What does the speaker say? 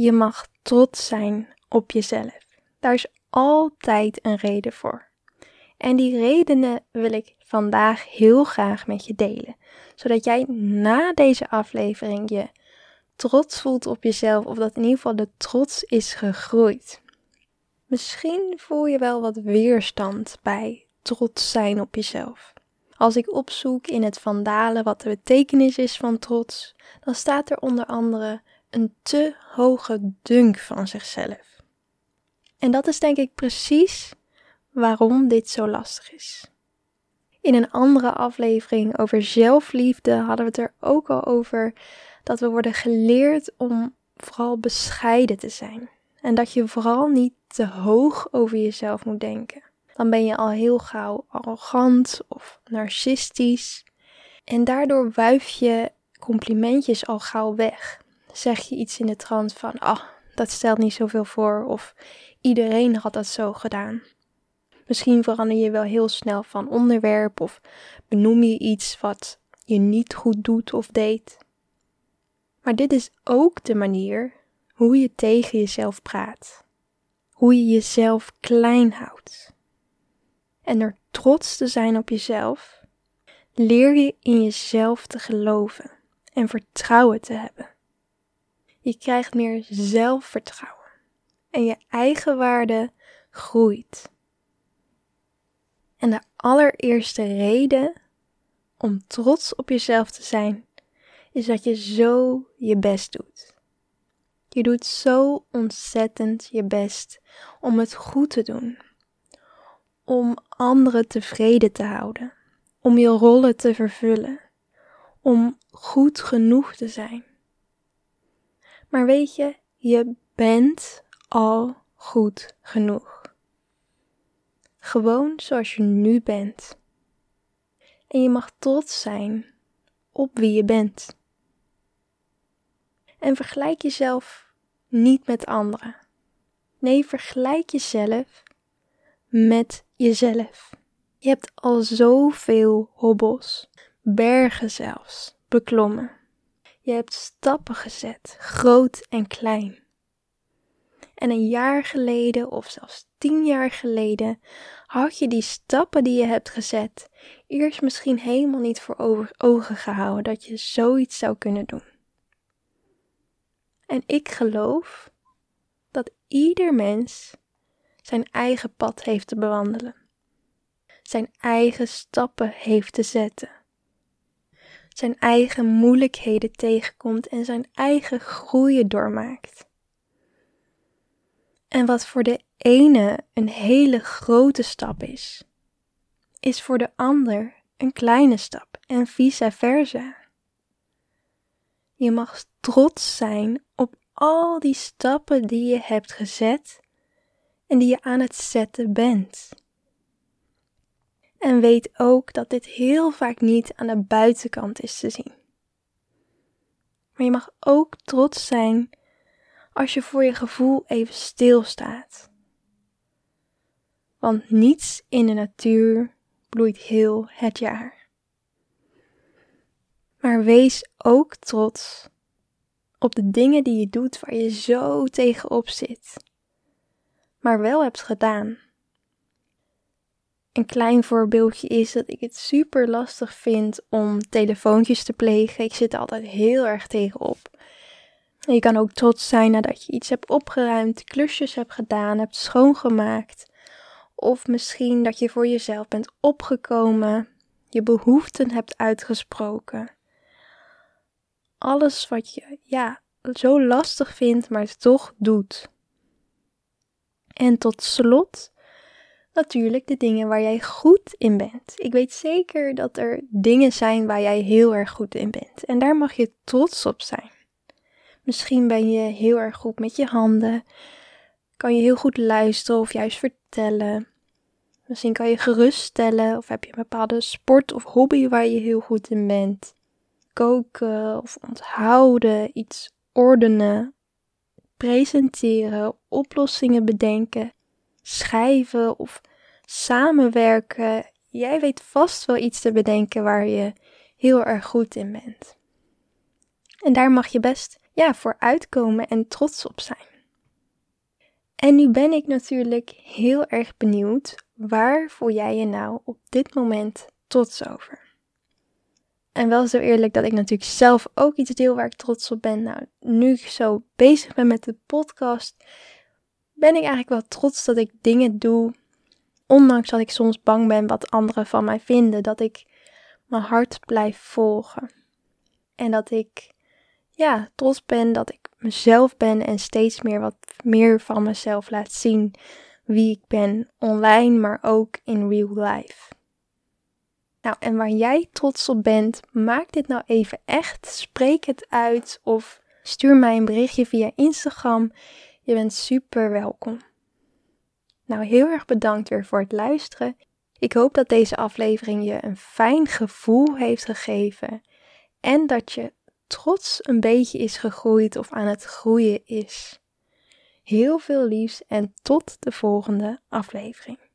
Je mag trots zijn op jezelf. Daar is altijd een reden voor. En die redenen wil ik vandaag heel graag met je delen, zodat jij na deze aflevering je trots voelt op jezelf of dat in ieder geval de trots is gegroeid. Misschien voel je wel wat weerstand bij trots zijn op jezelf. Als ik opzoek in het Vandalen wat de betekenis is van trots, dan staat er onder andere een te hoge dunk van zichzelf. En dat is denk ik precies waarom dit zo lastig is. In een andere aflevering over zelfliefde hadden we het er ook al over dat we worden geleerd om vooral bescheiden te zijn. En dat je vooral niet te hoog over jezelf moet denken. Dan ben je al heel gauw arrogant of narcistisch. En daardoor wuif je complimentjes al gauw weg. Zeg je iets in de trant van, ah, dat stelt niet zoveel voor. Of iedereen had dat zo gedaan. Misschien verander je wel heel snel van onderwerp of benoem je iets wat je niet goed doet of deed. Maar dit is ook de manier hoe je tegen jezelf praat. Hoe je jezelf klein houdt. En door trots te zijn op jezelf, leer je in jezelf te geloven en vertrouwen te hebben. Je krijgt meer zelfvertrouwen en je eigen waarde groeit. En de allereerste reden om trots op jezelf te zijn, is dat je zo je best doet. Je doet zo ontzettend je best om het goed te doen, om anderen tevreden te houden, om je rollen te vervullen, om goed genoeg te zijn. Maar weet je, je bent al goed genoeg. Gewoon zoals je nu bent. En je mag trots zijn op wie je bent. En vergelijk jezelf niet met anderen. Nee, vergelijk jezelf met jezelf. Je hebt al zoveel hobbels, bergen zelfs, beklommen. Je hebt stappen gezet, groot en klein. En een jaar geleden of zelfs tien jaar geleden had je die stappen die je hebt gezet eerst misschien helemaal niet voor ogen gehouden dat je zoiets zou kunnen doen. En ik geloof dat ieder mens zijn eigen pad heeft te bewandelen, zijn eigen stappen heeft te zetten, zijn eigen moeilijkheden tegenkomt en zijn eigen groeien doormaakt. En wat voor de ene een hele grote stap is, is voor de ander een kleine stap en vice versa. Je mag trots zijn op al die stappen die je hebt gezet en die je aan het zetten bent. En weet ook dat dit heel vaak niet aan de buitenkant is te zien. Maar je mag ook trots zijn als je voor je gevoel even stilstaat. Want niets in de natuur bloeit heel het jaar. Maar wees ook trots op de dingen die je doet waar je zo tegenop zit, maar wel hebt gedaan. Een klein voorbeeldje is dat ik het super lastig vind om telefoontjes te plegen. Ik zit er altijd heel erg tegenop. Je kan ook trots zijn nadat je iets hebt opgeruimd, klusjes hebt gedaan, hebt schoongemaakt. Of misschien dat je voor jezelf bent opgekomen, je behoeften hebt uitgesproken. Alles wat je ja, zo lastig vindt, maar toch doet. En tot slot natuurlijk de dingen waar jij goed in bent. Ik weet zeker dat er dingen zijn waar jij heel erg goed in bent. En daar mag je trots op zijn. Misschien ben je heel erg goed met je handen. Kan je heel goed luisteren of juist vertellen. Misschien kan je geruststellen of heb je een bepaalde sport of hobby waar je heel goed in bent. Koken of onthouden, iets ordenen, presenteren, oplossingen bedenken, schrijven of samenwerken. Jij weet vast wel iets te bedenken waar je heel erg goed in bent. En daar mag je best ja, voor uitkomen en trots op zijn. En nu ben ik natuurlijk heel erg benieuwd, waar voel jij je nou op dit moment trots over? En wel zo eerlijk dat ik natuurlijk zelf ook iets deel waar ik trots op ben. Nou, nu ik zo bezig ben met de podcast, ben ik eigenlijk wel trots dat ik dingen doe. Ondanks dat ik soms bang ben wat anderen van mij vinden. Dat ik mijn hart blijf volgen. En dat ik, ja, trots ben dat ik mezelf ben en steeds meer wat meer van mezelf laat zien. Wie ik ben online, maar ook in real life. Nou, en waar jij trots op bent, maak dit nou even echt. Spreek het uit of stuur mij een berichtje via Instagram. Je bent super welkom. Nou, heel erg bedankt weer voor het luisteren. Ik hoop dat deze aflevering je een fijn gevoel heeft gegeven en dat je trots een beetje is gegroeid of aan het groeien is. Heel veel liefs en tot de volgende aflevering.